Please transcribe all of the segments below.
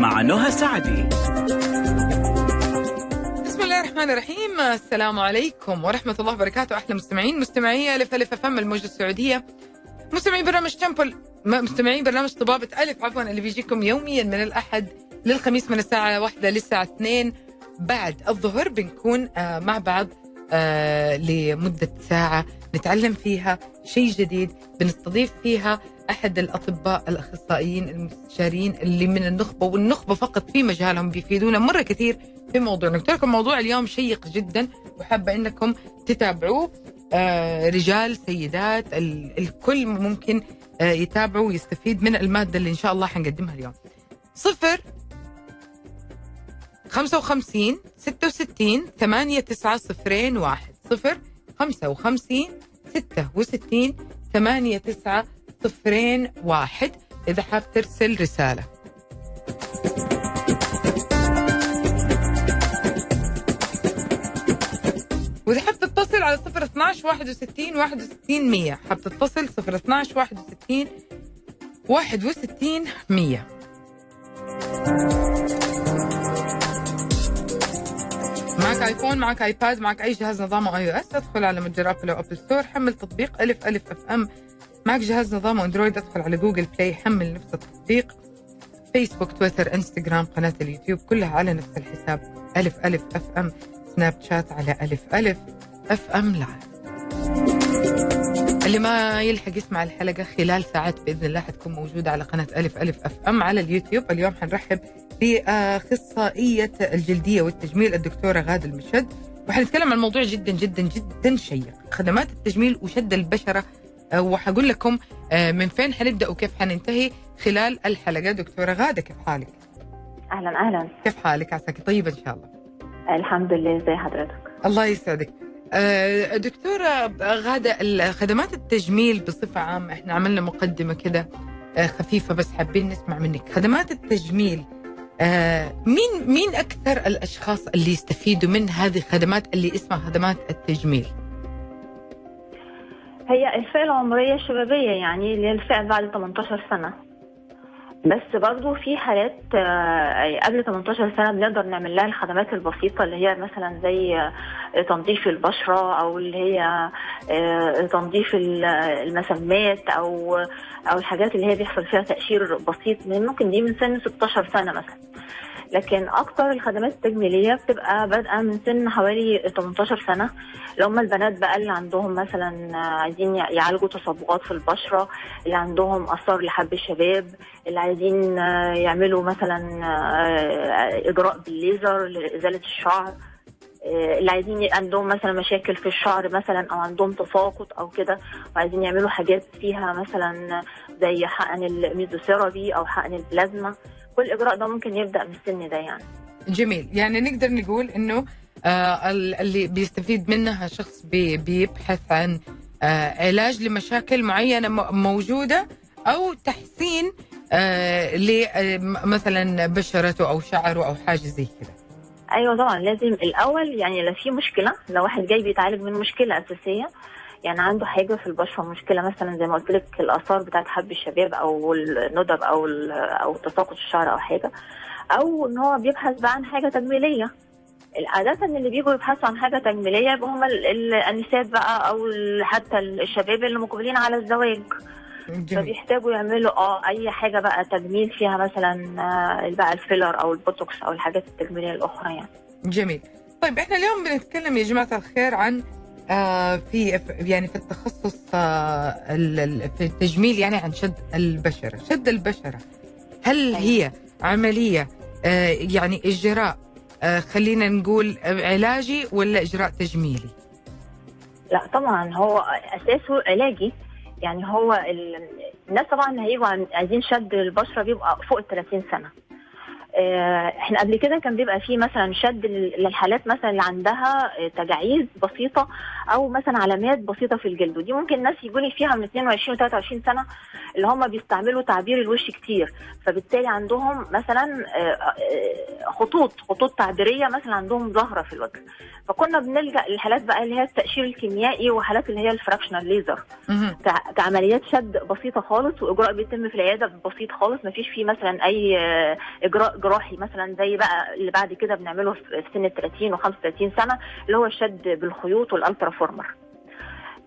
مع نهى سعدي. بسم الله الرحمن الرحيم. السلام عليكم ورحمة الله وبركاته. أحلى مستمعين مستمعي ألف ألف أفهم الموجة السعودية. مستمعين برنامج تمبل مستمعين برنامج طبابة ألف. عفوا اللي بيجيكم يوميا من الأحد للخميس من الساعة واحدة للساعة اثنين. بعد الظهر بنكون آه، مع بعض آه، لمدة ساعة نتعلم فيها شيء جديد بنستضيف فيها أحد الأطباء الأخصائيين المستشارين اللي من النخبة والنخبة فقط في مجالهم بيفيدونا مرة كثير في موضوعنا. قلت لكم موضوع اليوم شيق جدا وحابة أنكم تتابعوه. آه، رجال سيدات ال- الكل ممكن آه، يتابعوا ويستفيد من المادة اللي إن شاء الله حنقدمها اليوم. صفر 55 66 8 9 صفرين واحد. صفر 55 66 8 9 صفرين واحد. إذا حاب ترسل رسالة. وإذا حاب تتصل على صفر 12 61 61 100 حاب تتصل صفر 12 61 61 100 معك iPhone معك iPad معك أي جهاز نظام iOS أدخل على متجر أبل أو Apple Store حمل تطبيق ألف ألف أف أم معك جهاز نظام Android أدخل على Google Play حمل نفس التطبيق فيسبوك تويتر إنستغرام قناة اليوتيوب كلها على نفس الحساب. ألف ألف أف أم. سناب شات على ألف ألف أف أم live اللي ما يلحق يسمع الحلقة خلال ساعات بإذن الله حتكون موجودة على قناة ألف ألف أف أم على اليوتيوب. اليوم حنرحب بأخصائية الجلدية والتجميل الدكتورة غادة المشد وحنتكلم عن موضوع جدا جدا جدا شيق. خدمات التجميل وشد البشرة آه، وحقول لكم آه، من فين حنبدأ وكيف حننتهي خلال الحلقة دكتورة غادة كيف حالك؟ أهلا أهلا كيف حالك؟ عساك طيبة إن شاء الله الحمد لله ازي حضرتك الله يسعدك آه، دكتورة غادة خدمات التجميل بصفة عامة إحنا عملنا مقدمة كده خفيفة بس حابين نسمع منك خدمات التجميل مين مين أكثر الأشخاص اللي يستفيدوا من هذه الخدمات اللي اسمها خدمات التجميل؟ هي الفئه العمريه الشبابيه يعني اللي هي الفئة بعد 18 سنة. بس برضو في حالات آه، قبل 18 سنة بنقدر نعمل لها الخدمات البسيطة اللي هي مثلا زي آه، تنظيف البشرة أو اللي هي آه، تنظيف ال- المسامات أو أو الحاجات اللي هي بيحصل فيها تقشير بسيط ممكن دي من سن 16 سنة مثلا. لكن أكتر الخدمات التجميلية بتبقى بادئة من سن حوالي 18 سنة اللي هم البنات بقى اللي عندهم مثلا عايزين يعالجوا تصبغات في البشرة اللي عندهم أثار لحب الشباب اللي عايزين يعملوا مثلا إجراء بالليزر لإزالة الشعر اللي عايزين عندهم مثلا مشاكل في الشعر مثلا أو عندهم تساقط أو كده وعايزين يعملوا حاجات فيها مثلا زي حقن الميزوثيرابي أو حقن البلازما. كل إجراء ده ممكن يبدأ من السن ده يعني. جميل. يعني نقدر نقول إنه آه ال- اللي بيستفيد منها شخص بي بيبحث عن آه علاج لمشاكل معينة م- موجودة أو تحسين آه لمثلا بشرته أو شعره أو حاجة زي كذا أيوه طبعا لازم الأول يعني لو في مشكلة لو واحد جاي بيتعالج من مشكلة أساسية يعني عنده حاجة في البشرة مشكلة مثلا زي ما قلت لك الآثار بتاعت حب الشباب أو الندب أو أو تساقط الشعر أو حاجة أو إن هو بيبحث بقى عن حاجة تجميلية. عادة اللي بيجوا يبحثوا عن حاجة تجميلية يبقوا هم ال- ال- النساء بقى أو حتى الشباب اللي مقبلين على الزواج. جميل. فبيحتاجوا يعملوا آه أي حاجة بقى تجميل فيها مثلا آه، بقى الفيلر أو البوتوكس أو الحاجات التجميلية الأخرى يعني. جميل. طيب إحنا اليوم بنتكلم يا جماعة الخير عن في يعني في التخصص آه في التجميل يعني عن شد البشرة. شد البشرة. هل هي عملية؟ آه يعني إجراء آه خلينا نقول علاجي ولا إجراء تجميلي؟ لا طبعا هو أساسه علاجي. يعني هو ال... الناس طبعا هيجوا عن- عايزين شد البشرة بيبقى فوق ال 30 سنة. آه، إحنا قبل كده كان بيبقى فيه مثلا شد لل- للحالات مثلا اللي عندها آه، تجاعيد بسيطة أو مثلا علامات بسيطة في الجلد ودي ممكن الناس يجوا لي فيها من 22 و 23 سنة اللي هم بيستعملوا تعبير الوش كتير. فبالتالي عندهم مثلا آه، آه، خطوط خطوط تعبيرية مثلا عندهم ظاهرة في الوجه. فكنا بنلجأ للحالات بقى اللي هي التقشير الكيميائي وحالات اللي هي الفراكشنال ليزر. كعمليات شد بسيطة خالص وإجراء بيتم في العيادة بسيط خالص ما فيش فيه مثلا أي آه، إجراء جراحي مثلا زي بقى اللي بعد كده بنعمله في سن ال 30 و35 سنة اللي هو الشد بالخيوط والألترا فورمر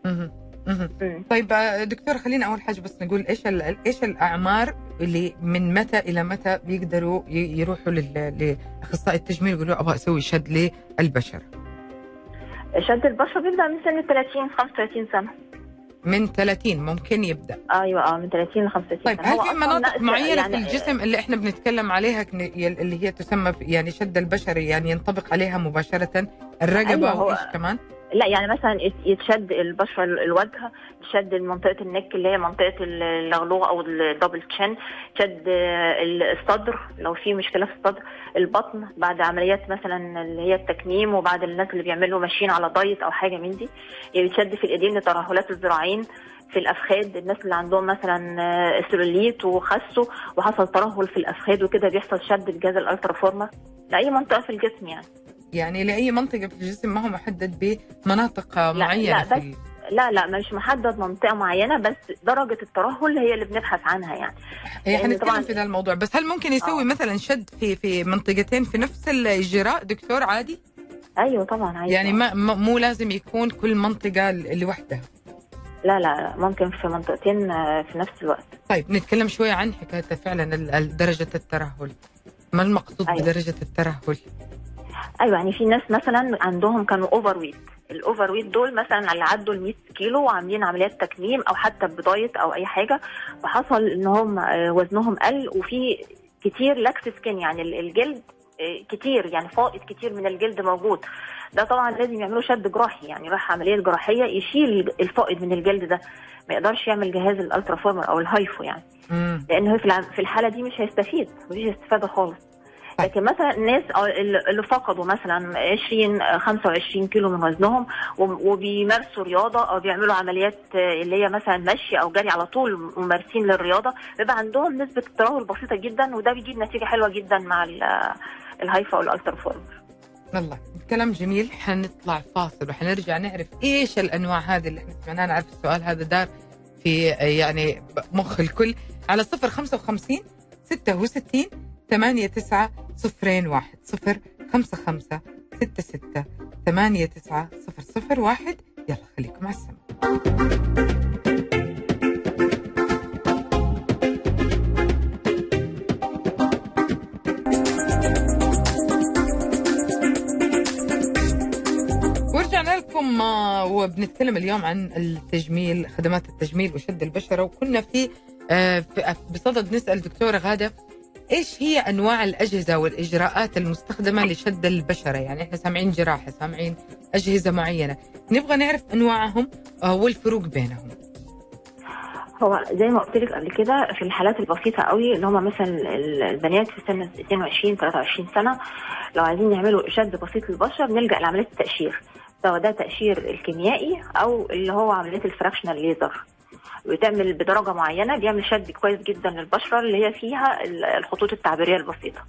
مهم. مهم. مم. طيب آه، دكتور خلينا أول حاجة بس نقول إيش إيش الأعمار اللي من متى إلى متى بيقدروا يروحوا لأخصائي التجميل يقولوا أبغى أسوي شد للبشره شد البشره بيبدأ من سن ال 30 35 سنة. من 30 ممكن يبدأ. أيوه آه من 30 ل 35 طيب هل في مناطق معينة في يعني- الجسم اللي إحنا بنتكلم عليها اللي هي تسمى في- يعني شد البشري يعني ينطبق عليها مباشرة؟ الرقبة أيوة، وايش كمان؟ لا يعني مثلا يت- يتشد البشرة ال- الوجه تشد منطقة النك اللي هي منطقة اللغلوغ أو الدبل تشين تشد ال- الصدر لو في مشكلة في الصدر البطن بعد عمليات مثلا اللي هي التكميم وبعد الناس اللي بيعملوا ماشيين على دايت أو حاجة من دي يعني بتشد في الإيدين لترهلات الذراعين في الافخاذ الناس اللي عندهم مثلا سيلوليت وخسوا وحصل ترهل في الافخاذ وكده بيحصل شد بجهاز الألترا فورمر لأي منطقة في الجسم يعني. يعني لأي منطقة في الجسم ما هو محدد بمناطق معينة لا، في بس لا لا مش محدد منطقة معينة بس درجة الترهل هي اللي بنبحث عنها يعني. هي لأن حنتكلم طبعاً- في ذا الموضوع. بس هل ممكن يسوي آه. مثلا شد في في منطقتين في نفس الإجراء دكتور عادي؟ أيوه طبعا عايزة. يعني ما مو لازم يكون كل منطقة لوحدها. لا لا ممكن في منطقتين آه، في نفس الوقت. طيب نتكلم شوية عن حكاية فعلا درجة الترهل. ما المقصود أيوة. بدرجة الترهل؟ أيوه يعني في ناس مثلا عندهم كانوا overweight ال overweight دول مثلا اللي عدوا ال 100 كيلو وعاملين عمليات تكميم أو حتى بدايت أو أي حاجة فحصل ان هم آه، وزنهم قل وفي كتير lax skin يعني ال- الجلد آه، كتير يعني فائض كتير من الجلد موجود ده طبعا لازم يعملوا شد جراحي يعني راح عملية جراحية يشيل الفائض من الجلد ده ما يقدرش يعمل جهاز الالترا فورمر أو الهايفو يعني. لأن هو في الحالة دي مش هيستفيد مفيش استفاده خالص. لكن مثلا الناس أو اللي فقدوا مثلا 20 آه، 25 كيلو من وزنهم وبيمارسوا رياضة أو بيعملوا عمليات آه، اللي هي مثلا مشي أو جري على طول ممارسين للرياضة بيبقى عندهم نسبة الترهل بسيطة جدا وده بيجيب نتيجة حلوة جدا مع ال- الهايفو والالترا فورمر والله كلام جميل. حنطلع فاصل وحنرجع نعرف إيش الأنواع هذه اللي إحنا سمعناها. نعرف السؤال هذا دار في يعني مخ الكل. على صفر خمسة وخمسين ستة وستين ثمانية تسعة صفرين واحد صفر خمسة خمسة ستة ستة ثمانية تسعة صفر صفر واحد. يلا خليكم على السمع لكم آه، وبنتكلم اليوم عن التجميل خدمات التجميل وشد البشرة. وكنا في آه، في- بصدد نسأل دكتورة غادة إيش هي أنواع الأجهزة والإجراءات المستخدمة لشد البشرة؟ يعني إحنا سامعين جراحة سامعين أجهزة معينة. نبغى نعرف أنواعهم آه، والفروق بينهم. هو زي ما قلت لك قبل كده في الحالات البسيطة قوي اللي هم مثلا ال- البنات في سن 22 23 سنة لو عايزين يعملوا شد بسيط للبشرة بنلجأ لعملية التقشير سواء ده تقشير الكيميائي أو اللي هو عملية الفراكشنال ليزر. بتعمل بدرجة معينة بيعمل شد كويس جدا للبشرة اللي هي فيها ال- الخطوط التعبيرية البسيطة.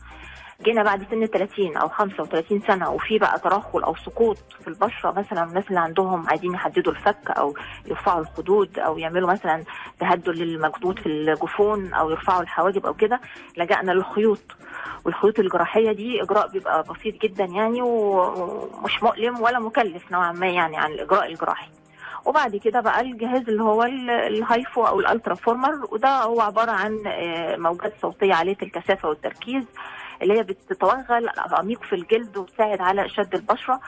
جينا بعد سن 30 أو 35 سنة وفي بقى ترهل أو سقوط في البشرة مثلا الناس اللي عندهم عايزين يحددوا الفك أو يرفعوا الخدود أو يعملوا مثلا تهدل للمجهود في الجفون أو يرفعوا الحواجب أو كده لجأنا للخيوط. والخيوط الجراحية دي إجراء بيبقى بسيط جدا يعني ومش مؤلم ولا مكلف نوعا ما يعني عن الإجراء الجراحي. وبعد كده بقى الجهاز اللي هو ال- الهايفو أو الالترا فورمر وده هو عبارة عن آه، موجات صوتية عاليه الكثافة والتركيز اللي هي بتتوغل عميق في الجلد وتساعد على شد البشرة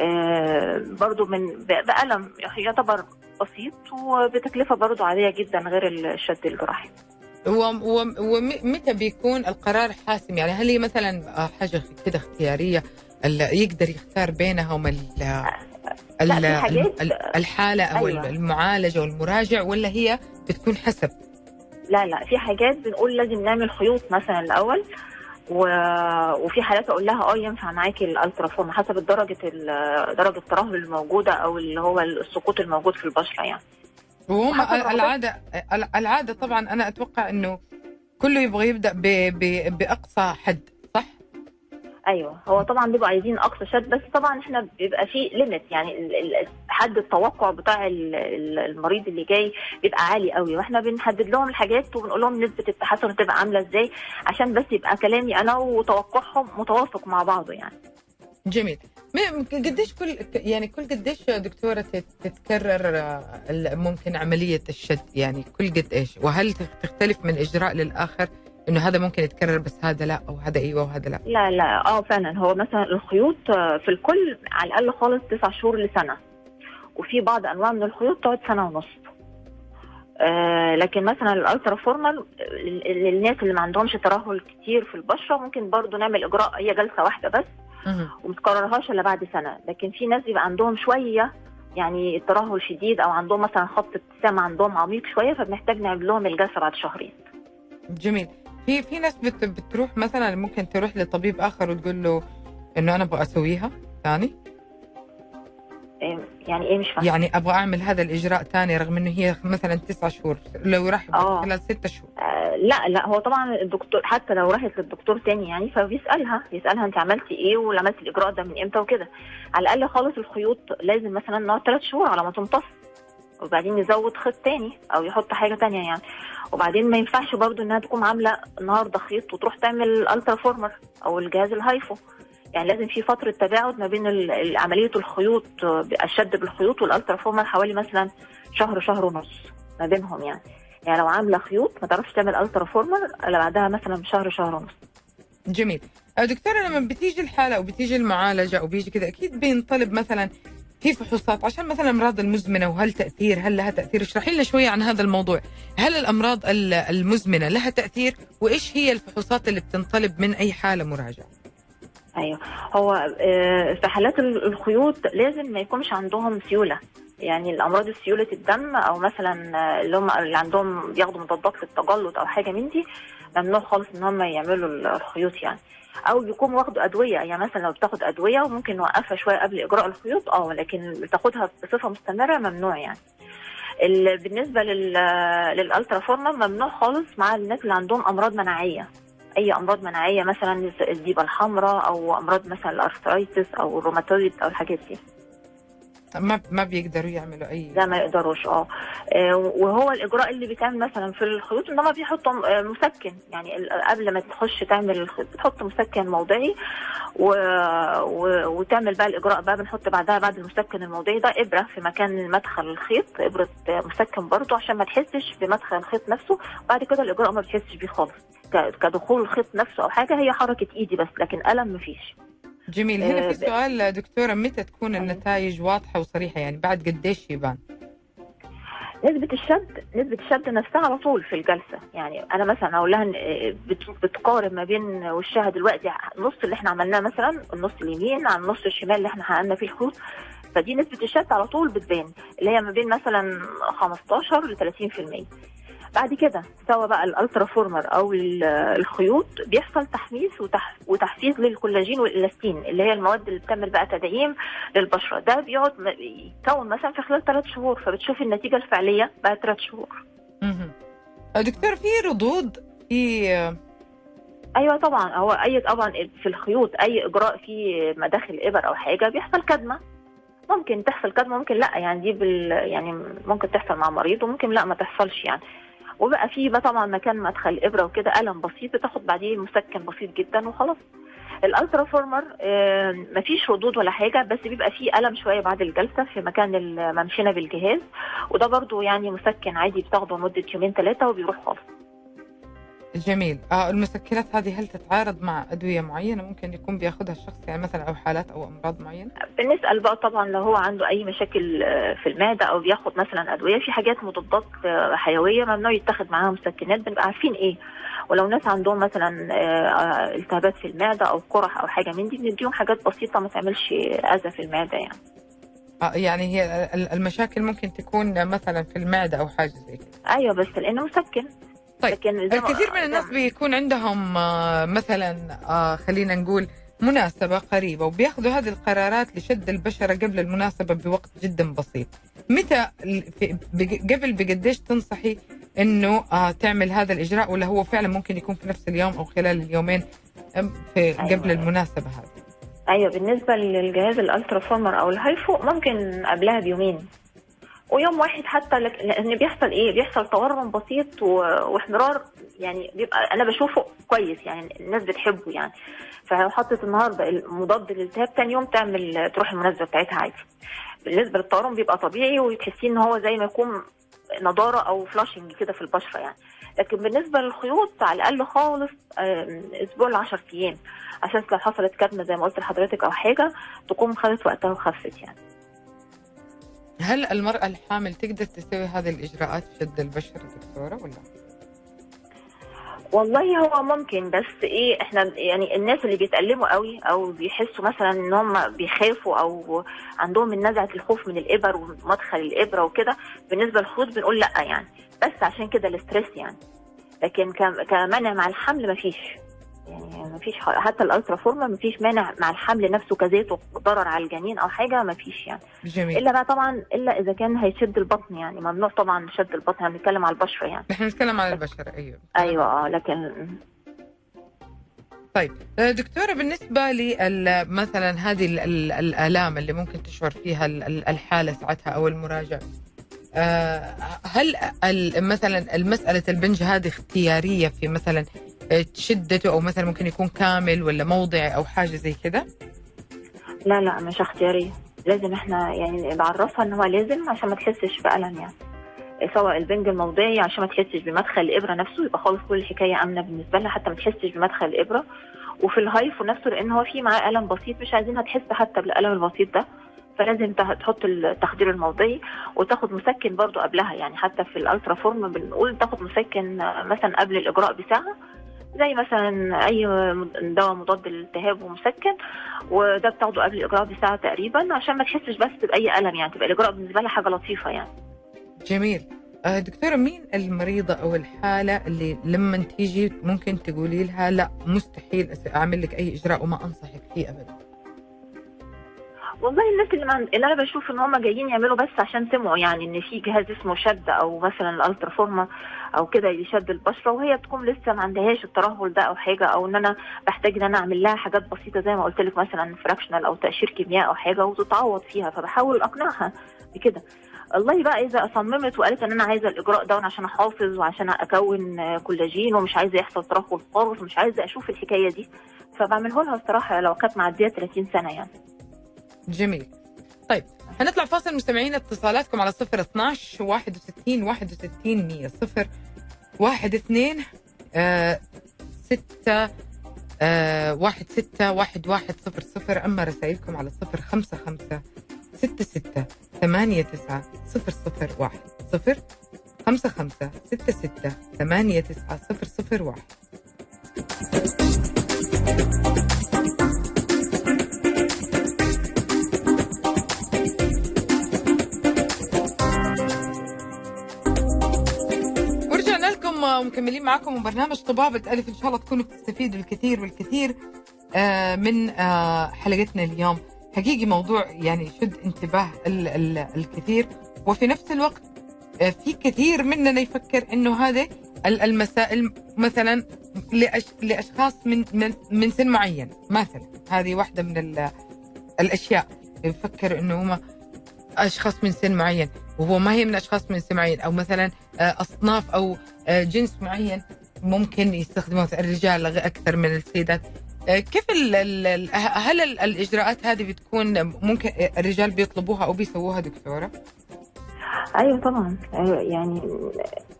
آه، برضو من بألم يعتبر بسيط وبتكلفة برضو عادية جدا غير الشد الجراحي. ومتى بيكون القرار حاسم؟ يعني هل هي مثلا حاجة كده اختيارية ال- يقدر يختار بينهم ال ال- لا، في حاجات- ال- الحالة أو أيوة. المعالجة والمراجع ولا هي بتكون حسب لا لا في حاجات بنقول لازم نعمل خيوط مثلا الأول و... وفي حالات أقول لها آه ينفع معاكي الالترا فورمر حسب درجة ال- درجة الترهل الموجودة أو اللي هو السقوط الموجود في البشرة يعني وهم. العادة العادة طبعا أنا أتوقع إنه كله يبغى يبدأ ب- ب- بأقصى حد؟ أيوه. هو طبعا بيبقوا عايزين أقصى شد بس طبعا إحنا بيبقى في ليميت يعني حد التوقع بتاع ال- ال- المريض اللي جاي بيبقى عالي قوي وإحنا بنحدد لهم الحاجات وبنقول لهم نسبة التحسن تبقى عاملة إزاي عشان بس يبقى كلامي أنا وتوقعهم متوافق مع بعضه يعني. جميل. قديش كل يعني كل قديش دكتورة تت- تتكرر ممكن عملية الشد؟ يعني كل قد إيش وهل تخ- تختلف من إجراء للآخر؟ إنه هذا ممكن يتكرر بس هذا لا أو هذا أيوه وهذا لا. لا لا آه فعلا. هو مثلا الخيوط آه، في الكل على الأقل خالص تسع شهور لسنة. وفي بعض أنواع من الخيوط تقعد سنة ونص. آه لكن مثلا الألترا فورمال للناس اللي ما عندهمش ترهل كتير في البشرة ممكن برضو نعمل إجراء هي جلسة واحدة بس مهم. ومتكررهاش إلا بعد سنة. لكن في ناس بيبقى عندهم شوية يعني ترهل شديد أو عندهم مثلا خط ابتسام عندهم عميق شوية فبنحتاج نعمل لهم الجلسة بعد شهرين. جميل. في في ناس بت بتروح مثلا ممكن تروح لطبيب آخر وتقول له إنه أنا أبغى أسويها ثاني؟ إيه، يعني إيه مش فاهمة؟ يعني أبغى أعمل هذا الإجراء ثاني رغم إنه هي مثلا تسعة شهور لو راح آه. خلال ستة شهور. آه لا لا هو طبعا الدكتور حتى لو راحت للدكتور تاني يعني فبيسألها بيسالها أنت عملتي إيه وعملتي الإجراء ده من إمتى وكده. على الأقل خالص الخيوط لازم مثلا نقعد ثلاث شهور على ما تمتص وبعدين نزود خيط تاني أو يحط حاجة تانية يعني. وبعدين ما ينفعش برضو إنها تكون عاملة النهارده خيط وتروح تعمل الترا فورمر أو الجهاز الهايفو. يعني لازم في فترة تباعد ما بين عملية الخيوط الشد بالخيوط والالترا فورمر حوالي مثلا شهر شهر ونص ما بينهم يعني. يعني لو عاملة خيوط ما تعرفش تعمل الترا فورمر إلا بعدها مثلا بشهر شهر ونص. جميل. آه، دكتورة لما بتيجي الحالة أو بتيجي المعالجة أو بيجي كذا أكيد بينطلب مثلا في فحوصات عشان مثلا الأمراض المزمنة وهل تأثير هل لها تأثير؟ اشرحي لنا شوية عن هذا الموضوع. هل الأمراض ال- المزمنة لها تأثير؟ وإيش هي الفحوصات اللي بتنطلب من أي حالة مراجعة؟ أيوه. هو آه، في حالات ال- الخيوط لازم ما يكونش عندهم سيولة. يعني الأمراض سيوله الدم أو مثلا اللي هم اللي عندهم بياخدوا مضادات للتجلط أو حاجة من دي ممنوع خالص إن هم يعملوا ال- الخيوط يعني. أو بيكونوا واخدوا أدوية يعني مثلا لو بتاخد أدوية وممكن نوقفها شوية قبل إجراء الخيوط آه لكن بتاخدها بصفة مستمرة ممنوع يعني. ال- بالنسبة لل لل Ultraformer ممنوع خالص مع الناس اللي عندهم أمراض مناعية. أي أمراض مناعية مثلا الذئبة الحمراء أو أمراض مثلا ال arthritis أو الروماتويد أو الحاجات دي. ما ما بيقدروا يعملوا أي لا ما يقدروش آه. آه، وهو الإجراء اللي بيتعمل مثلا في الخيوط إن هم بيحطوا آه، مسكن. يعني قبل ما تخش تعمل الخيط بتحط مسكن موضعي و... و... وتعمل بقى الإجراء بقى بنحط بعدها بعد المسكن الموضعي ده إبرة في مكان مدخل الخيط إبرة مسكن برضه عشان ما تحسش بمدخل الخيط نفسه. بعد كده الإجراء ما بتحسش بيه خالص. كدخول الخيط نفسه أو حاجة هي حركة إيدي بس لكن الم مفيش. جميل. هنا آه، في سؤال دكتورة متى تكون. النتائج واضحة وصريحة؟ يعني بعد قديش يبان؟ نسبة الشد نسبة الشد نفسها على طول في الجلسة. يعني أنا مثلا أقول لها بت- بتقارن ما بين وشها دلوقتي نص اللي إحنا عملناه مثلا النص اليمين عن النص الشمال اللي إحنا حقننا فيه الخيوط فدي نسبة الشد على طول بتبان اللي هي ما بين مثلا 15 ل 30% بعد كده سواء بقى ال Ultraformer أو ال- الخيوط بيحصل تحميس وتح وتحفيز للكولاجين والإلاستين اللي هي المواد اللي بتعمل بقى تدعيم للبشرة. ده بيقعد يتكون مثلا في خلال ثلاث شهور فبتشوفي النتيجة الفعلية بعد ثلاث شهور. آه، دكتور في ردود؟ في آه، أيوه طبعا. هو أي طبعا في الخيوط أي إجراء فيه مداخل إبر أو حاجة بيحصل كدمة. ممكن تحصل كدمة ممكن لأ يعني دي بال يعني ممكن تحصل مع مريض وممكن لأ ما تحصلش يعني. وبقى في بقى طبعا مكان مدخل إبرة وكده الم بسيط بتاخد بعديه مسكن بسيط جدا وخلاص. الألترا فورمر مفيش ردود ولا حاجة بس بيبقى فيه الم شوية بعد الجلسة في مكان الممشنه بالجهاز وده برضو يعني مسكن عادي بتاخده لمدة يومين ثلاثة وبيروح خالص. جميل. آه المسكنات هذه هل تتعارض مع أدوية معينة؟ ممكن يكون بياخذها الشخص يعني مثلا أو حالات أو أمراض معينة؟ بنسال بقى طبعا لو هو عنده أي مشاكل آه، في المعدة أو بياخد مثلا أدوية في حاجات مضادات آه، حيوية ممنوع يتاخد معاها مسكنات بنبقى عارفين إيه. ولو ناس عندهم مثلا آه، التهابات في المعدة أو قرح أو حاجة من دي بنديهم حاجات بسيطة ما تعملش أذى في المعدة يعني. يعني هي ال- المشاكل ممكن تكون مثلا في المعدة أو حاجة زي كذا أيوه بس لأنه مسكن. طيب، لكن الكثير من الناس بيكون عندهم آه، مثلا آه، خلينا نقول مناسبة قريبة وبياخذوا هذه القرارات لشد البشرة قبل المناسبة بوقت جدا بسيط. متى قبل بقديش تنصحي إنه آه، تعمل هذا الإجراء ولا هو فعلا ممكن يكون في نفس اليوم أو خلال اليومين في قبل المناسبة هذه؟ أيوه بالنسبة للجهاز ال Ultraformer أو ال HIFU ممكن قبلها بيومين. ويوم واحد حتى لأن بيحصل إيه؟ بيحصل تورم بسيط واحمرار يعني بيبقى أنا بشوفه كويس يعني الناس بتحبه يعني. فلو حطت النهارده المضاد للالتهاب تاني يوم تعمل تروح المناسبه بتاعتها عادي. بالنسبة للتورم بيبقى طبيعي وتحسين إن هو زي ما يكون نضارة أو فلاشنج كده في البشرة يعني. لكن بالنسبة للخيوط على الأقل خالص أسبوع ل 10 أيام. عشان لو حصلت كدمه زي ما قلت لحضرتك أو حاجة تكون خدت وقتها وخفت يعني. هل المرأة الحامل تقدر تسوي هذه الإجراءات في شد البشره دكتورة ولا؟ والله هو ممكن بس إيه إحنا يعني الناس اللي بيتألموا قوي أو بيحسوا مثلا إن هم بيخافوا أو عندهم من نزعه الخوف من الإبر ومدخل الإبرة وكده بالنسبة للخيوط بنقول لأ يعني بس عشان كده ال stress يعني لكن كم- كمنع مع الحمل مفيش يعني مفيش حتى ال Ultraformer مفيش مانع مع الحمل نفسه كذاته ضرر على الجنين أو حاجة مفيش يعني. جميل. إلا بقى طبعا إلا إذا كان هيشد البطن يعني ممنوع طبعا شد البطن إحنا بنتكلم على البشرة يعني. نحن نتكلم عن البشرة أيوه. أيوه آه لكن طيب آه، دكتورة بالنسبة لي مثلا هذه ال- ال- الآلام اللي ممكن تشعر فيها ال- ال- الحالة ساعتها أو المراجع آه، هل مثلا المسألة البنج هذه اختيارية في مثلا آه، شدته أو مثلا ممكن يكون كامل ولا موضعي أو حاجة زي كده؟ لا لا مش اختيارية لازم إحنا يعني بعرفها إن هو لازم عشان ما تحسش بألم يعني. سواء البنج الموضعي عشان ما تحسش بمدخل الإبرة نفسه يبقى خالص كل الحكاية آمنة بالنسبة لها حتى ما تحسش بمدخل الإبرة. وفي ال HIFU نفسه لأن هو في معاه ألم بسيط مش عايزينها تحس حتى بالألم البسيط ده. فلازم تحط التخدير الموضعي وتاخد مسكن برضو قبلها. يعني حتى في ال Ultraformer بنقول تاخد مسكن آه، مثلا قبل الإجراء بساعة زي مثلا أي دواء مضاد للالتهاب ومسكن وده بتاخده قبل الإجراء بساعة تقريبا عشان ما تحسش بس بأي ألم يعني تبقى الإجراء بالنسبة لها حاجة لطيفة يعني. جميل. آه، دكتورة مين المريضة أو الحالة اللي لما تيجي ممكن تقولي لها لا مستحيل أعمل لك أي إجراء وما أنصحك فيه أبدا؟ والله الناس اللي, ما اللي أنا بشوف إن هم جايين يعملوا بس عشان سمعوا يعني إن في جهاز اسمه شد أو مثلا ال Ultraformer أو كده يشد البشرة وهي تكون لسه ما عندهاش الترهل ده أو حاجة أو إن أنا بحتاج إن أنا أعمل لها حاجات بسيطة زي ما قلت لك مثلا fractional أو تقشير كيميائي أو حاجة وتتعوض فيها فبحاول أقنعها بكده. إلا بقى إذا صممت وقالت إن أنا عايزة الإجراء ده عشان أحافظ وعشان أكون كولاجين ومش عايزة يحصل ترهل خالص ومش عايزة أشوف الحكاية دي فبعمله لها الصراحة لو كانت معدية 30 سنة يعني. جميل. طيب هنطلع فاصل مستمعين اتصالاتكم على صفر 12 61 61 100 صفر واحد اثنين آه ستة آه واحد ستة واحد واحد صفر صفر. أما رسائلكم على صفر خمسة خمسة ستة ستة ثمانية تسعة صفر صفر واحد صفر خمسة خمسة ستة ستة ثمانية تسعة صفر صفر واحد. لكم ومكملين معكم برنامج طبابة ألف إن شاء الله تكونوا بتستفيدوا الكثير والكثير آه، من آه، حلقتنا اليوم. حقيقي موضوع يعني شد انتباه ال- ال- الكثير. وفي نفس الوقت آه، في كثير مننا يفكر إنه هذه ال- المسائل مثلا لأشخاص من من من سن معين. مثلا هذه واحدة من ال- الأشياء. يفكر إنه هم أشخاص من سن معين. وهو ما هي من اشخاص من سن معين أو مثلا آه، أصناف أو آه، جنس معين ممكن يستخدموه الرجال أكثر من السيدات آه، كيف ال ال ال- هل ال- الإجراءات هذه بتكون ممكن الرجال بيطلبوها أو بيسووها دكتورة؟ أيوه طبعا. أيوة يعني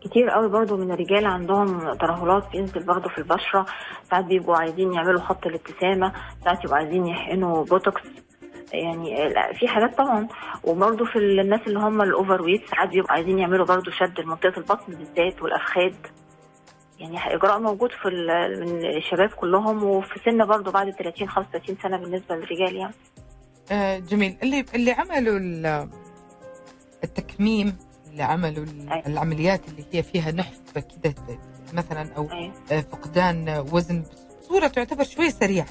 كتير قوي برضو من الرجال عندهم ترهلات بينزل برضو في البشرة. ساعات بيبقوا عايزين يعملوا خط الابتسامة ساعات يبقوا عايزين يحقنوا بوتوكس. يعني لا، في حاجات طبعا. وبرضو في الناس اللي هم ال overweight ساعات بيبقوا عايزين يعملوا برضو شد لمنطقة البطن بالذات والافخاذ يعني إجراء موجود في الشباب كلهم وفي سن برضو بعد 30 35 سنة بالنسبة للرجال يعني. آه، جميل. اللي اللي عملوا ال- التكميم اللي عملوا ال- أي. العمليات اللي هي فيها نحف كده مثلا أو آه، فقدان وزن بصورة تعتبر شوي سريعة.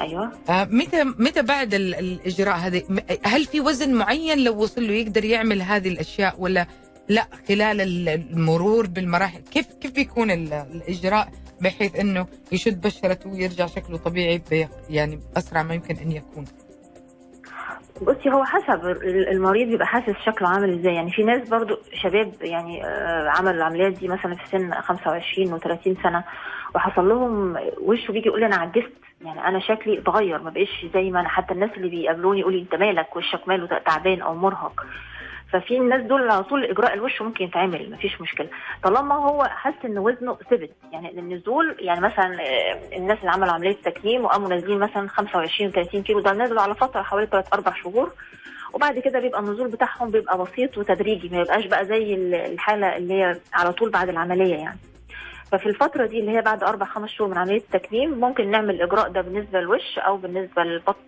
أيوه. آه، متى متى بعد ال- الإجراء هذه؟ م- هل في وزن معين لو وصل له يقدر يعمل هذه الأشياء ولا لا؟ خلال ال- المرور بالمراحل. كيف كيف بيكون ال- الإجراء بحيث إنه يشد بشرته ويرجع شكله طبيعي يعني أسرع ما يمكن أن يكون؟ بصي هو حسب المريض بيبقى حاسس شكله عامل إزاي. يعني في ناس برضو شباب يعني آه، عملوا العمليات دي مثلا في سن 25 و30 سنة. وحصل لهم وشه بيجي يقول لي أنا عجزت. يعني أنا شكلي اتغير ما بقيش زي ما أنا. حتى الناس اللي بيقابلوني يقولوا أنت مالك؟ وشك ماله تعبان أو مرهق. ففي الناس دول على طول إجراء الوش ممكن يتعمل مفيش مشكلة. طالما هو حس إن وزنه ثبت يعني النزول يعني مثلا آه، الناس اللي عملوا عملية تكميم وقاموا نازلين مثلا 25 30 كيلو ده نزلوا على فترة حوالي 3 4 شهور. وبعد كده بيبقى النزول بتاعهم بيبقى بسيط وتدريجي ما يبقاش بقى زي الحالة اللي هي على طول بعد العملية يعني. ففي الفترة دي اللي هي بعد أربع خمس شهور من عملية التكميم ممكن نعمل الإجراء ده بالنسبة للوش أو بالنسبة للبطن.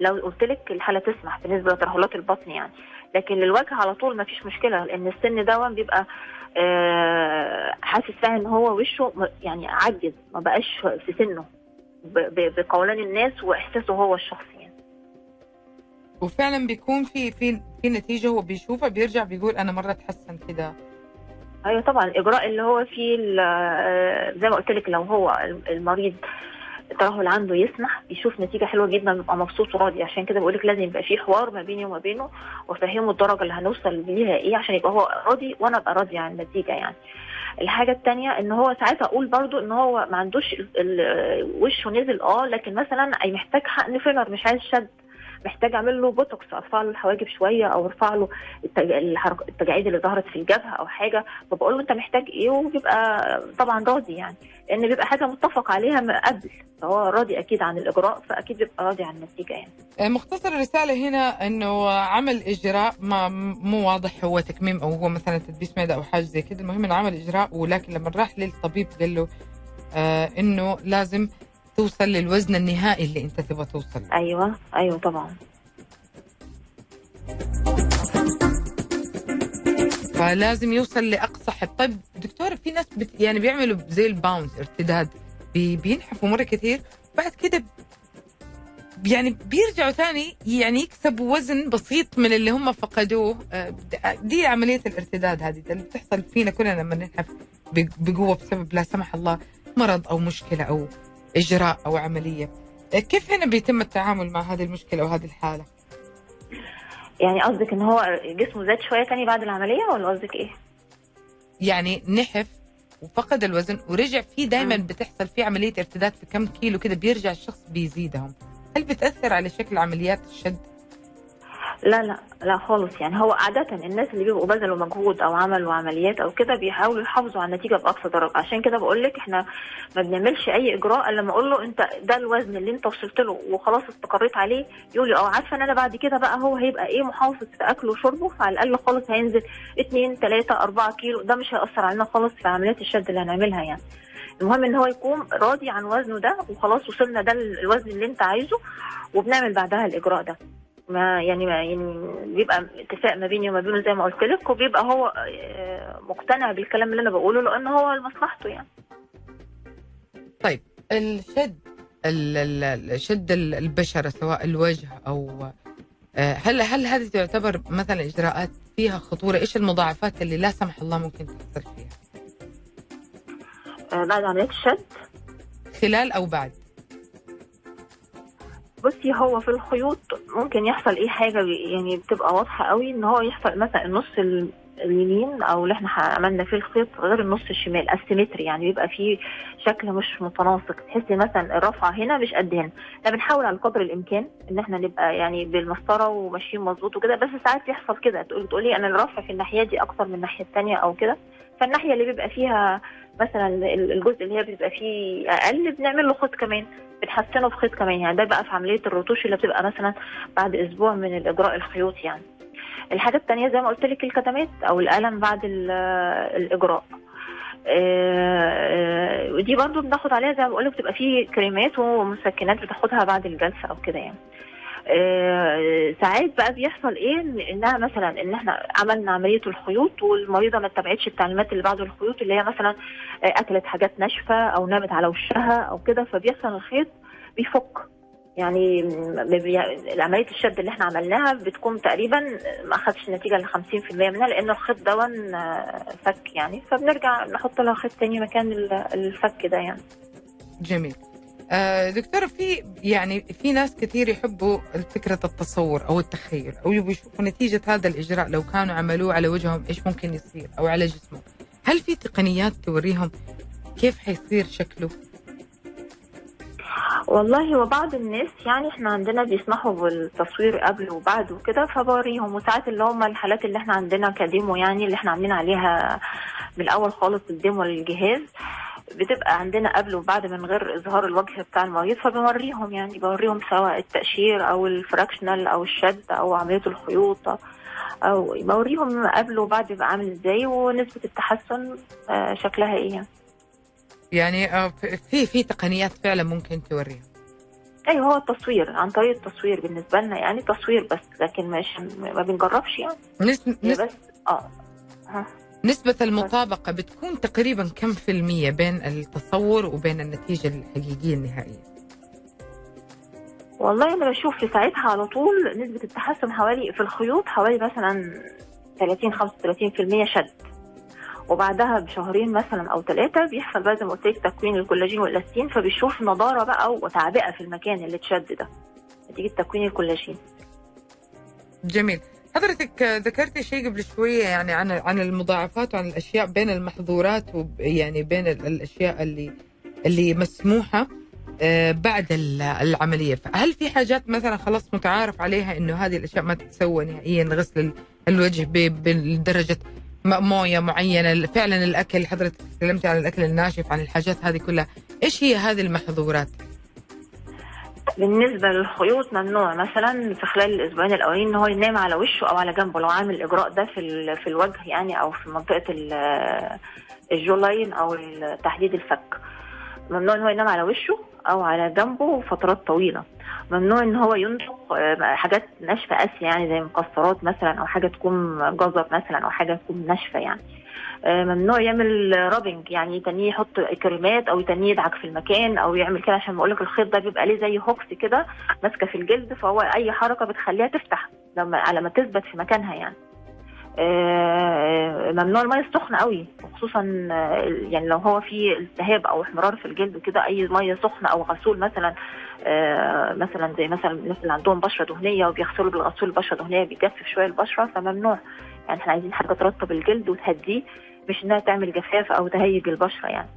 لو قلت لك الحالة تسمح بالنسبة لترهلات البطن يعني. لكن للوجه على طول ما فيش مشكلة لأن السن ده بيبقى آه، حاسس فعلا إن هو وشه يعني عجز ما بقاش في سنه بقولان الناس وإحساسه هو الشخصي يعني. وفعلا بيكون في في في نتيجة هو بيشوفها بيرجع بيقول أنا مرة اتحسن كده. أيوه طبعا الاجراء اللي هو فيه آه، زي ما قلت لك لو هو المريض الترهل عنده يسمح بيشوف نتيجة حلوة جدا بيبقى مبسوط وراضي. عشان كده بقول لك لازم يبقى في حوار ما بيني وما بينه وأفهمه الدرجة اللي هنوصل ليها إيه عشان يبقى هو راضي وأنا أبقى راضي عن النتيجة يعني. الحاجة التانية إن هو ساعتها أقول برضو إن هو ما عندوش وشه نزل آه لكن مثلا أي محتاج حقن فيلر مش عايز شد. محتاج أعمل له بوتوكس أرفع له الحواجب شوية أو أرفع له التجاعيد اللي ظهرت في الجبهة أو حاجة فبقول له أنت محتاج إيه؟ وبيبقى طبعا راضي يعني. لأن بيبقى حاجة متفق عليها من قبل فهو راضي أكيد عن الإجراء فأكيد بيبقى راضي عن النتيجة يعني. آه، مختصر الرسالة هنا إنه عمل إجراء ما مو واضح هو تكميم أو هو مثلا تدبيس معده أو حاجة زي كده. المهم إنه عمل إجراء ولكن لما راح للطبيب قال له آه إنه لازم توصل للوزن النهائي اللي انت تبغى توصل له. أيوه أيوه طبعا. فلازم يوصل لأقصى حد. طيب دكتور في ناس بت يعني بيعملوا زي الباونس ارتداد بي بينحفوا مرة كثير بعد كده يعني بيرجعوا ثاني يعني يكسبوا وزن بسيط من اللي هم فقدوه. آه، دي عملية الارتداد هذه اللي بتحصل فينا كلنا لما ننحف بقوة بسبب لا سمح الله مرض أو مشكلة أو إجراء أو عملية. آه، كيف هنا بيتم التعامل مع هذه المشكلة وهذه الحالة؟ يعني قصدك إن هو جسمه زاد شوية تاني بعد العملية ولا قصدك إيه؟ يعني نحف وفقد الوزن ورجع في دائما بتحصل في عملية ارتداد في كم كيلو كده بيرجع الشخص بيزيدهم. هل بتأثر على شكل عمليات الشد؟ لا لا لا خالص. يعني هو عادة الناس اللي بيبقوا بذلوا مجهود أو عملوا عمليات أو كده بيحاولوا يحافظوا على النتيجة بأقصى درجة. عشان كده بقول لك إحنا ما بنعملش أي إجراء إلا لما أقول له أنت ده الوزن اللي أنت وصلت له وخلاص استقريت عليه. يقول لي أه عارفة إن أنا بعد كده بقى هو هيبقى إيه محافظ في أكله وشربه فعلى الأقل خالص هينزل 2 3 4 كيلو. ده مش هيأثر علينا خالص في عمليات الشد اللي هنعملها يعني. المهم إن هو يكون راضي عن وزنه ده وخلاص وصلنا ده الوزن اللي أنت عايزه وبنعمل بعدها الإجراء ده. ما يعني ما يعني بيبقى اتفاق ما بيني وما بينه زي ما قلت لك وبيبقى هو آه، مقتنع بالكلام اللي أنا بقوله لأن هو لمصلحته يعني طيب الشد شد البشره سواء الوجه أو آه، هل هل هذه تعتبر مثلا إجراءات فيها خطورة؟ إيش المضاعفات اللي لا سمح الله ممكن تحصل فيها؟ آه، بعد عملية الشد خلال أو بعد؟ بصي هو في الخيوط ممكن يحصل إيه حاجة يعني بتبقى واضحة قوي ان هو يحصل مثلا النص اليمين أو اللي إحنا عملنا فيه الخيط غير النص الشمال اسيمتري يعني بيبقى فيه شكل مش متناسق تحسي مثلا الرفعة هنا مش قد هنا. إحنا بنحاول على قدر الامكان ان إحنا نبقى يعني بالمسطرة وماشيين مظبوط وكده بس ساعات يحصل كده تقولي تقولي أنا الرفع في الناحية دي أكتر من الناحية الثانية أو كده. فالناحية اللي بيبقى فيها مثلا الجزء اللي هي بيبقى فيه أقل بنعمل له خيط كمان بنحسنه في خيط كمان. يعني ده بقى في عملية الرتوش اللي بتبقى مثلا بعد أسبوع من الإجراء الخيوط يعني. الحاجة الثانية زي ما قلت لك الكتمات أو الالم بعد الإجراء. آه، ودي برضو بناخد عليها زي ما بقول لك بتبقى فيه كريمات ومسكنات بتاخدها بعد الجلسة أو كده يعني. آه، ساعات بقى بيحصل إيه؟ إنها مثلا إن إحنا عملنا عمليه الخيوط والمريضة ما اتبعتش التعليمات اللي بعد الخيوط اللي هي مثلا آه، أكلت حاجات ناشفة أو نامت على وشها أو كده فبيحصل الخيط بيفك. يعني عملية الشد اللي إحنا عملناها بتكون تقريبا ما اخذش نتيجة ل 50% منها لأن الخيط دون فك يعني. فبنرجع نحط لها خيط تاني مكان الفك ده يعني. جميل. آه دكتورة في يعني في ناس كثير يحبوا فكرة التصور أو التخيل أو يبغوا يشوفوا نتيجة هذا الإجراء لو كانوا عملوه على وجههم إيش ممكن يصير أو على جسمهم هل في تقنيات توريهم كيف حيصير شكله؟ والله وبعض الناس يعني إحنا عندنا بيسمحوا بالتصوير قبل وبعد وكده فبوريهم وساعات اللي هم الحالات اللي إحنا عندنا كديمو يعني اللي إحنا عاملين عليها من الأول خالص الديمو للجهاز بتبقى عندنا قبل وبعد من غير إظهار الوجه بتاع المريض فبنوريهم يعني بوريهم سواء التقشير أو الفراكشنال أو الشد أو عملية الخيوط أو بوريهم قبل وبعد يبقى عامل إزاي ونسبة التحسن شكلها إيه يعني. في في تقنيات فعلا ممكن توريهم أيوه هو التصوير عن طريق التصوير بالنسبة لنا يعني تصوير بس لكن مش ما بنجربش يعني. نس... نس... بس آه ها. نسبة المطابقة بتكون تقريبا كم في المية بين التصور وبين النتيجة الحقيقية النهائية؟ والله أنا بشوف في ساعتها على طول نسبة التحسن حوالي في الخيوط حوالي مثلا 30 35% شد وبعدها بشهرين مثلا أو ثلاثة بيحصل بقى زي ما قلت لك تكوين الكولاجين والأستين فبيشوف نضارة بقى وتعبئة في المكان اللي اتشد ده نتيجة تكوين الكولاجين. جميل. حضرتك ذكرت شيء قبل شوية يعني عن عن المضاعفات وعن الأشياء بين المحظورات يعني بين الأشياء اللي اللي مسموحة بعد العملية، فهل في حاجات مثلا خلاص متعارف عليها إنه هذه الأشياء ما تتسوى نهائيا غسل الوجه بدرجة موية معينة فعلا الأكل حضرتك تكلمتي عن الأكل الناشف عن الحاجات هذه كلها. إيش هي هذه المحظورات؟ بالنسبة للخيوط ممنوع. مثلا في خلال الأسبوعين الأولين إن هو ينام على وشه أو على جنبه لو عامل الاجراء ده في في الوجه يعني أو في منطقة الجولاين أو تحديد الفك. ممنوع إن هو ينام على وشه أو على جنبه فترات طويلة. ممنوع إن هو ينطق حاجات ناشفة قاسية يعني زي مكسرات مثلا أو حاجة تكون جزر مثلا أو حاجة تكون ناشفة يعني. ممنوع يعمل رابنج يعني يتنيه يحط كريمات أو يتنيه يدعك في المكان أو يعمل كده عشان بقول لك الخيط ده بيبقى ليه زي هوكس كده ماسكة في الجلد فهو أي حركة بتخليها تفتح لما على ما تثبت في مكانها يعني. ممنوع المية السخنة قوي وخصوصا يعني لو هو في التهاب أو احمرار في الجلد كده أي مية سخنة أو غسول مثلا مثلا زي مثلا الناس اللي عندهم بشرة دهنية وبيغسلوا بالغسول البشره الدهنيه بيجفف شوية البشرة فممنوع. يعني إحنا عايزين حاجة ترطب الجلد وتهديه. مش انها تعمل جفاف أو تهيج البشرة يعني.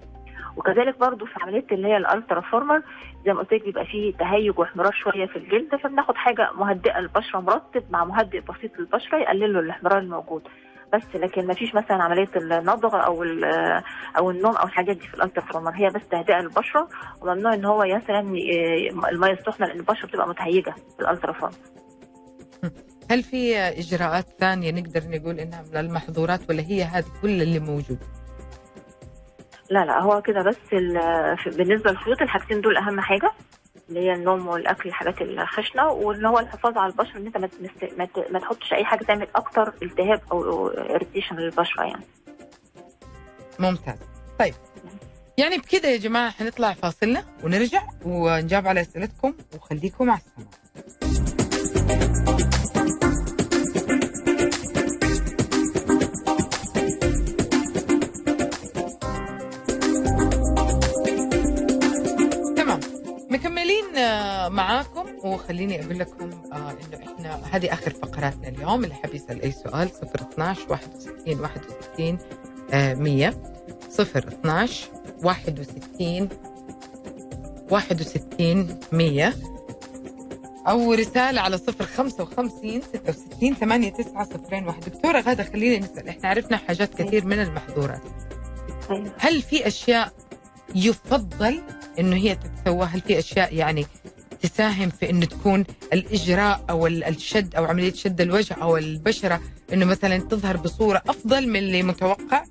وكذلك برضو في عملية اللي هي ال Ultraformer زي ما قلت لك بيبقى فيه تهيج واحمرار شوية في الجلد فبناخد حاجة مهدئة للبشرة مرطب مع مهدئ بسيط للبشرة يقلل له الاحمرار الموجود. بس لكن ما فيش مثلا عملية المضغ أو أو النوم أو الحاجات دي في ال Ultraformer هي بس تهدئة للبشرة وممنوع إن هو مثلا المية السخنة لأن البشرة بتبقى متهيجة في ال Ultraformer هل في إجراءات ثانية نقدر نقول إنها من المحظورات ولا هي هذه كل اللي موجود؟ لا لا هو كده بس بالنسبة للخيوط الحاجتين دول أهم حاجة اللي هي النوم والأكل الحاجات الخشنة واللي هو الحفاظ على البشرة إن أنت ما, ما, ما تحطش أي حاجة تعمل أكتر التهاب أو اريتيشن للبشرة يعني. ممتاز. طيب. يعني بكده يا جماعة حنطلع فاصلنا ونرجع ونجاوب على أسئلتكم وخليكم مع السماء معاكم وخليني أقول لكم إنه إحنا هذه آخر فقراتنا اليوم اللي حاب يسأل أي سؤال 012 61 61 100 012 61 61 100 أو رسالة على 055 66 89 01 دكتورة غادة خلينا نسأل إحنا عرفنا حاجات كثير من المحظورات. هل في أشياء يفضل إنه هي تتسوى. هل في أشياء يعني تساهم في إنه تكون الإجراء أو الشد أو عملية شد الوجه أو البشرة إنه مثلا تظهر بصورة أفضل من اللي متوقع؟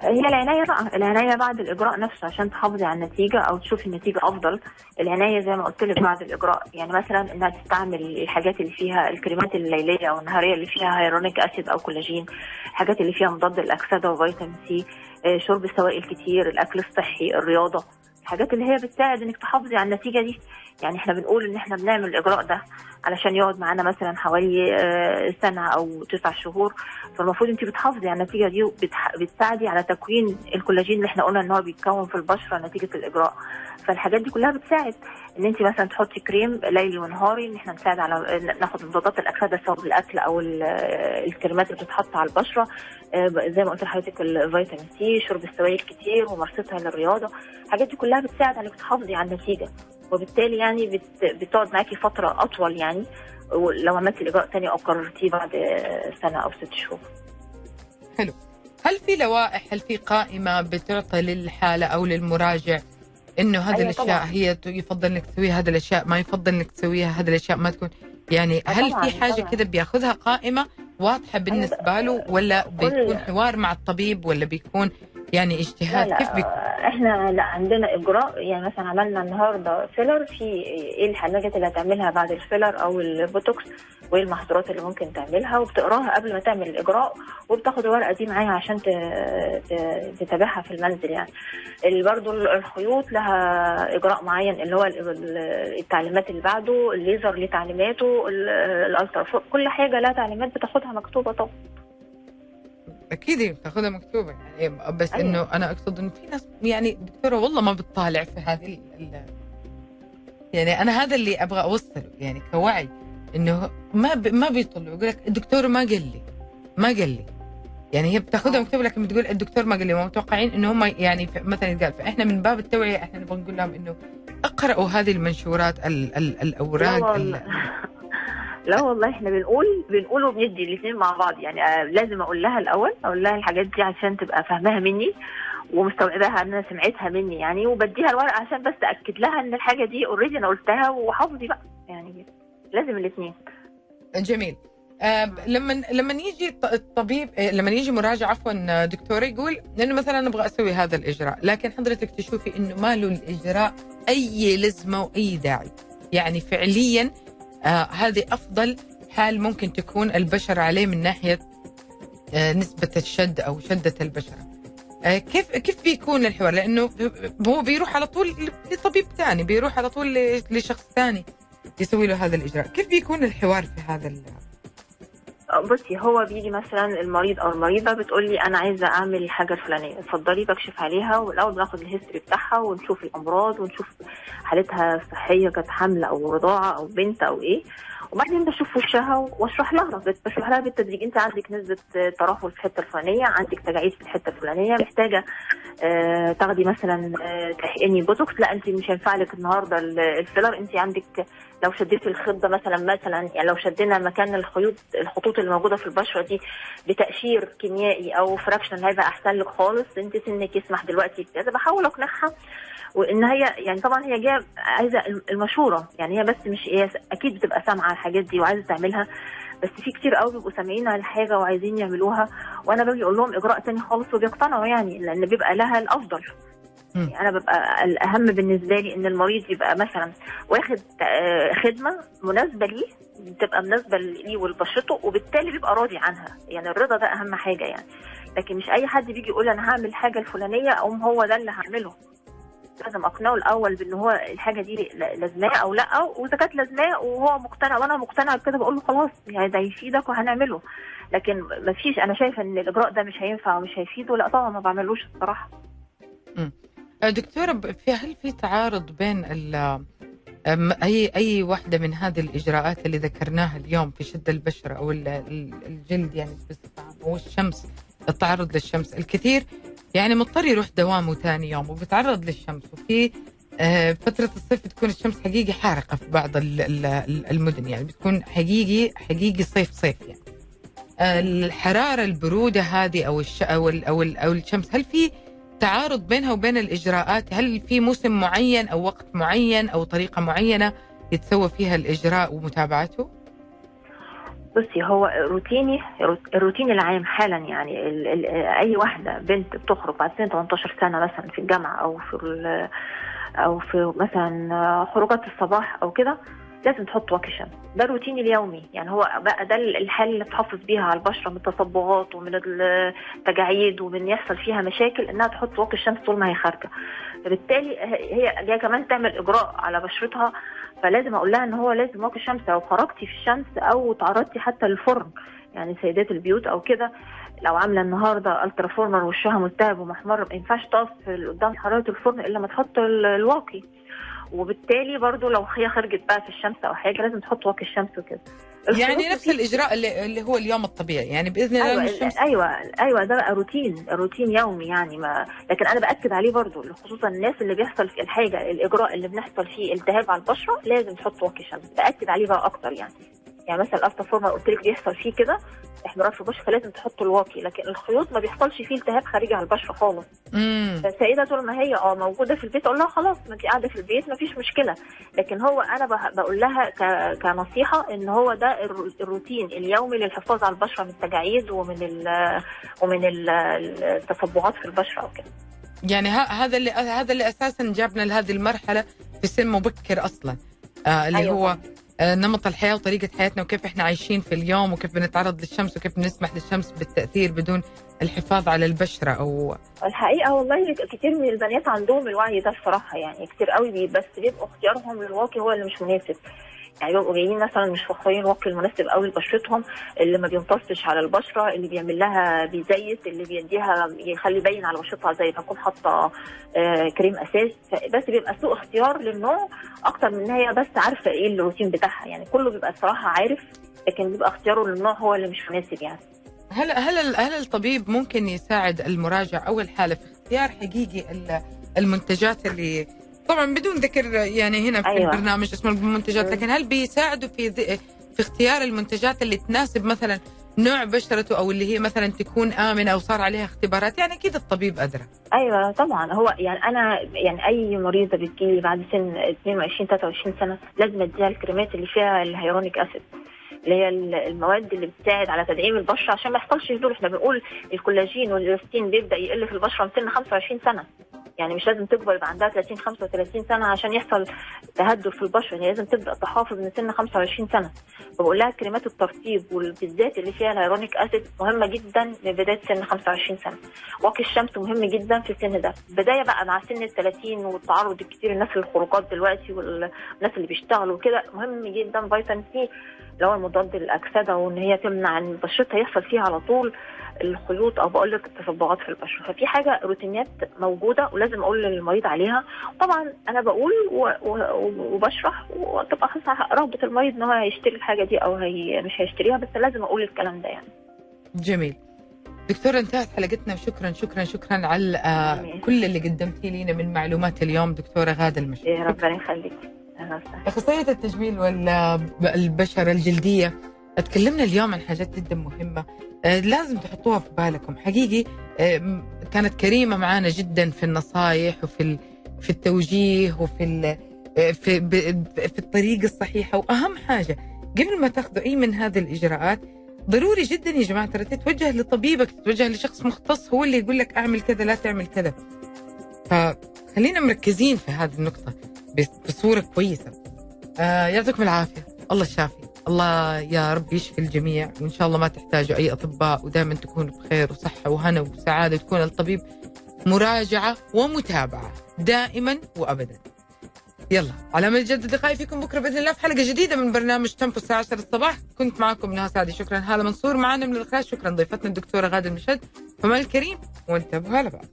هي العناية بقى العناية بعد الإجراء نفسه عشان تحافظي على النتيجة أو تشوفي النتيجة أفضل. العناية زي ما قلت لك بعد الإجراء يعني مثلا إنها تستعمل الحاجات اللي فيها الكريمات الليلية أو النهارية اللي فيها هيرونيك أسيد أو كولاجين الحاجات اللي فيها مضاد الأكسدة وفيتامين سي. شرب السوائل كتير الأكل الصحي الرياضة الحاجات اللي هي بتساعد إنك تحافظي على النتيجة دي. يعني إحنا بنقول إن إحنا بنعمل الإجراء ده علشان يقعد معانا مثلا حوالي آه، سنة أو تسع شهور. فالمفروض انت بتحافظي على النتيجة دي وبتساعدي على تكوين الكولاجين اللي إحنا قلنا إن هو بيتكون في البشرة نتيجة الإجراء. فالحاجات دي كلها بتساعد إن انت مثلا تحطي كريم ليلي ونهاري إن إحنا نساعد على ناخد مضادات الأكسدة سواء بالأكل أو الكريمات اللي بتتحط على البشرة. آه، زي ما قلت لحضرتك الفيتامين سي شرب السوائل كتير وممارستها للرياضة الحاجات دي كلها بتساعد على إنك تحافظي على النتيجة وبالتالي يعني بت... بتقعد معاكي فترة أطول يعني لو عملتي الاجراء تاني أو قررتيه بعد سنة أو ست شهور. حلو. هل في لوائح هل في قائمة بتعطي للحالة أو للمراجع إنه هذه أيوة الأشياء طبعا. هي يفضل إنك تسويها هذه الأشياء ما يفضل إنك تسويها هذه الأشياء ما تكون يعني هل طبعا. في حاجة كذا بياخذها قائمة واضحة بالنسبة له ولا بيكون حوار مع الطبيب ولا بيكون يعني اجتهاد لا لا كيف بيكون؟ إحنا لا عندنا إجراء. يعني مثلا عملنا النهارده فيلر في إيه الحاجات اللي هتعملها بعد الفيلر أو البوتوكس وإيه المحظورات اللي ممكن تعملها وبتقراها قبل ما تعمل الإجراء وبتاخد الورقة دي معاها عشان تتابعها في المنزل يعني. برضه الخيوط لها إجراء معين اللي هو التعليمات اللي بعده الليزر ليه تعليماته ال Ultra كل حاجة لها تعليمات بتاخدها مكتوبة طبعا. أكيد بتاخذها مكتوبة يعني بس أيوة. إنه أنا أقصد إنه في ناس يعني دكتورة والله ما بتطالع في هذه يعني أنا هذا اللي أبغى أوصله يعني كوعي إنه ما ب... ما بيطلعوا يقول لك الدكتور ما قال لي ما قال لي. يعني هي بتاخذها مكتوبة لكن بتقول الدكتور ما قال لي. متوقعين إنه هم يعني مثلا يتقال فإحنا من باب التوعية إحنا نبغى نقول لهم إنه اقرأوا هذه المنشورات ال... ال... الأوراق ال... لا والله إحنا بنقول بنقول وبندي الاثنين مع بعض. يعني آه لازم أقول لها الأول أقول لها الحاجات دي عشان تبقى فاهماها مني ومستوعباها إن أنا سمعتها مني يعني وبديها الورقة عشان بس أكد لها إن الحاجة دي اوريدي أنا قلتها وحافظي بقى. يعني لازم الاثنين جميل. آه لما لما يجي الطبيب آه، لما يجي مراجع عفوا دكتور يقول إنه مثلا نبغى أسوي هذا الإجراء لكن حضرتك تشوفي إنه ما له الإجراء أي لزمة وأي داعي. يعني فعليا آه هذه أفضل حال ممكن تكون البشر عليه من ناحية آه نسبة الشد أو شدة البشره. آه كيف كيف بيكون الحوار؟ لأنه هو بيروح على طول لطبيب ثاني، بيروح على طول لشخص ثاني يسوي له هذا الإجراء، كيف بيكون الحوار في هذا بصي هو بيجي مثلا المريض أو المريضة بتقول لي أنا عايزة أعمل الحاجة الفلانية. اتفضلي بكشف عليها والاول بناخد الهيستوري بتاعها ونشوف الأمراض ونشوف حالتها الصحيه كانت حاملة أو رضاعة أو بنت أو إيه. وبعدين بشوف وشها واشرح لها بشرح لها بالتدريج. انت عندك نسبة ترهل في الحتة الفلانية عندك تجاعيد في الحتة الفلانية محتاجة آه تاخدي مثلا آه تحقني بوتوكس. لا انت مش هينفع لك النهارده الفيلر. انت عندك لو شديتي الخد ده مثلا مثلا يعني لو شدينا مكان الخيوط الخطوط اللي موجودة في البشرة دي بتقشير كيميائي أو fractional هيبقى أحسن لك خالص. انت سنك يسمح دلوقتي بكذا. بحاول أقنعها وإن هي يعني طبعا هي جاية عايزة المشوره يعني هي بس مش هي أكيد بتبقى سامعة الحاجات دي وعايزة تعملها بس في كتير قوي بيبقوا سامعين على الحاجة وعايزين يعملوها وأنا باجي أقول لهم إجراء تاني خالص وبيقتنعوا يعني لأن بيبقى لها الأفضل. يعني أنا ببقى الأهم بالنسبة لي إن المريض يبقى مثلا واخد آه، خدمة مناسبة ليه بتبقى مناسبة ليه ولبشرته وبالتالي بيبقى راضي عنها. يعني الرضا ده أهم حاجة يعني. لكن مش أي حد بيجي يقول أنا هعمل الحاجة الفلانية أقوم هو ده اللي هعمله. لازم أقنعه الأول بإن هو الحاجة دي لازماه أو لأ وإذا كانت لازماه وهو مقتنع وأنا مقتنع بكده بقول له خلاص يعني ده يفيدك وهنعمله. لكن ما فيش أنا شايفة إن الإجراء ده مش هينفع ومش هيفيده لأ طبعا ما بعملوش الصراحة. دكتورة في هل في تعارض بين أي أي واحدة من هذه الإجراءات اللي ذكرناها اليوم في شد البشرة أو الجلد يعني بصفه عامه والشمس التعرض للشمس؟ الكثير يعني مضطر يروح دوامه ثاني يوم وبيتعرض للشمس وفي آه، فترة الصيف بتكون الشمس حقيقي حارقة في بعض المدن يعني بتكون حقيقي حقيقي صيف صيف يعني الحرارة البرودة هذه أو الش أو أو, أو الشمس هل في تعارض بينها وبين الإجراءات هل في موسم معين أو وقت معين أو طريقة معينة يتسوى فيها الإجراء ومتابعته؟ بصي هو روتيني الروتين العام حالا يعني ال ال أي واحدة بنت بتخرج بعد سن 18 سنة مثلا في الجامعة أو في أو في مثلا خروجات الصباح أو كده لازم تحط شمس ده الروتين اليومي. يعني هو بقى ده الحال اللي تحافظ بيها على البشرة من التصبغات ومن التجاعيد ومن يحصل فيها مشاكل إنها تحط واقي الشمس طول ما هي خارجة. فبالتالي هي جاية كمان تعمل إجراء على بشرتها فلازم أقول لها إن هو لازم واقي الشمس لو خرجتي في الشمس أو تعرضتي حتى للفرن يعني سيدات البيوت أو كده لو عاملة النهارده Ultraformer وشها ملتهب ومحمر ما ينفعش تقف قدام حرارة الفرن إلا ما تحط الواقي. وبالتالي برضو لو هي خرجت بقى في الشمس أو حاجة لازم تحط واقي الشمس وكده. يعني نفس الإجراء اللي, اللي هو اليوم الطبيعي. يعني بإذن الله أيوة الشمس أيوه أيوه ده بقى روتين روتين يومي يعني ما لكن أنا بأكد عليه برضو خصوصا الناس اللي بيحصل في الحاجة الإجراء اللي بنحصل فيه التهاب على البشرة لازم تحط واقي شمس. بأكد عليه بقى أكتر يعني. يعني مثلا الافتا فورما قلت لك بيحصل فيه كده احمرار في البشرة فلازم تحط الواقي لكن الخيوط ما بيحصلش فيه التهاب خارجي على البشرة خالص. فالسيدة طول ما هي آه موجودة في البيت أقول لها خلاص ما انت قاعدة في البيت ما فيش مشكلة. لكن هو أنا بقول لها كنصيحة إن هو ده الروتين اليومي للحفاظ على البشرة من التجاعيد ومن ال ومن التصبغات في البشرة وكده يعني هذا اللي هذا اللي أساسا جابنا لهذه المرحلة في سن مبكر أصلا. آه اللي أيوة. هو نمط الحياة وطريقة حياتنا وكيف إحنا عايشين في اليوم وكيف بنتعرض للشمس وكيف بنسمح للشمس بالتأثير بدون الحفاظ على البشرة أو الحقيقة والله كتير من البنات عندهم الوعي ده الصراحة يعني كتير قوي بس بيبقوا اختيارهم للواقي هو اللي مش مناسب. يعني بيبقوا جايين مثلا مش فاخرين الوقت المناسب قوي لبشرتهم اللي ما بيمتصش على البشرة اللي بيعمل لها بيزيت اللي بيديها يخلي باين على بشرتها زي ما تكون حاطة آه كريم أساس. بس بيبقى سوء اختيار للنوع أكتر من إن هي بس عارفة إيه الروتين بتاعها. يعني كله بيبقى الصراحة عارف لكن بيبقى اختياره للنوع هو اللي مش مناسب يعني. هل هل هل الطبيب ممكن يساعد المراجع أو الحالة في اختيار حقيقي المنتجات اللي طبعا بدون ذكر يعني هنا في أيوة. البرنامج اسمه المنتجات لكن هل بيساعدوا في في اختيار المنتجات اللي تناسب مثلا نوع بشرته أو اللي هي مثلا تكون آمنة أو صار عليها اختبارات؟ يعني أكيد الطبيب أدرى. أيوه طبعا. هو يعني أنا يعني أي مريضة بتجيلي بعد سن 22 23 سنة لازم اديها الكريمات اللي فيها ال hyaluronic acid. اللي هي المواد اللي بتساعد على تدعيم البشرة عشان ما يحصلش تهدل إحنا بنقول الكولاجين والالاستين بيبدأ يقل في البشرة من سن 25 سنة. يعني مش لازم تكبر يبقى عندها 30 35 سنة عشان يحصل تهدل في البشرة. يعني لازم تبدأ تحافظ من سن 25 سنة. فبقول لها كريمات الترطيب وبالذات اللي فيها ال hyaluronic acid مهمة جدا من بداية سن 25 سنة. واقي الشمس مهم جدا في السن ده. بداية بقى مع سن ال 30 والتعرض الكتير الناس للخروجات دلوقتي والناس اللي بيشتغلوا كده مهم جدا فيتامين سي اللي هو المضاد للاكسده وإن هي تمنع إن بشرتها يحصل فيها على طول الخيوط أو بقول لك التصبغات في البشرة. ففي حاجة روتينات موجودة ولازم أقول للمريض عليها. طبعا أنا بقول وبشرح وتبقى رغبة المريض إن هو هيشتري الحاجة دي أو هي مش هيشتريها بس لازم أقول الكلام ده يعني. جميل. دكتورة انتهت حلقتنا. وشكرا شكرا شكرا على كل اللي قدمتي لنا من معلومات اليوم دكتورة غادة المشي يا ربنا يخليك. اخصائية التجميل والبشرة الجلدية تكلمنا اليوم عن حاجات جدا مهمة. آه، لازم تحطوها في بالكم. حقيقي آه، كانت كريمة معانا جدا في النصائح وفي في التوجيه وفي آه، في في الطريقة الصحيحة. وأهم حاجة قبل ما تاخذوا أي من هذه الإجراءات ضروري جدا يا جماعة ترى تتوجه لطبيبك تتوجه لشخص مختص هو اللي يقول لك أعمل كذا لا تعمل كذا. فخلينا مركزين في هذه النقطة. بصورة كويسة. آه يعطيكم العافية. الله الشافي الله يا رب يشفي الجميع. وإن شاء الله ما تحتاجوا أي أطباء ودائما تكونوا بخير وصحة وهنا وسعادة تكون الطبيب مراجعة ومتابعة دائما وأبدا. يلا على ما نجدد لقائي فيكم بكرة بإذن الله في حلقة جديدة من برنامج تنفس الساعة 10 الصباح. كنت معكم نهى سعدي شكرا هالة منصور. معنا من الإخراج شكرا ضيفتنا الدكتورة غادة المشهد. فمال الكريم وانتبهوا على بعض.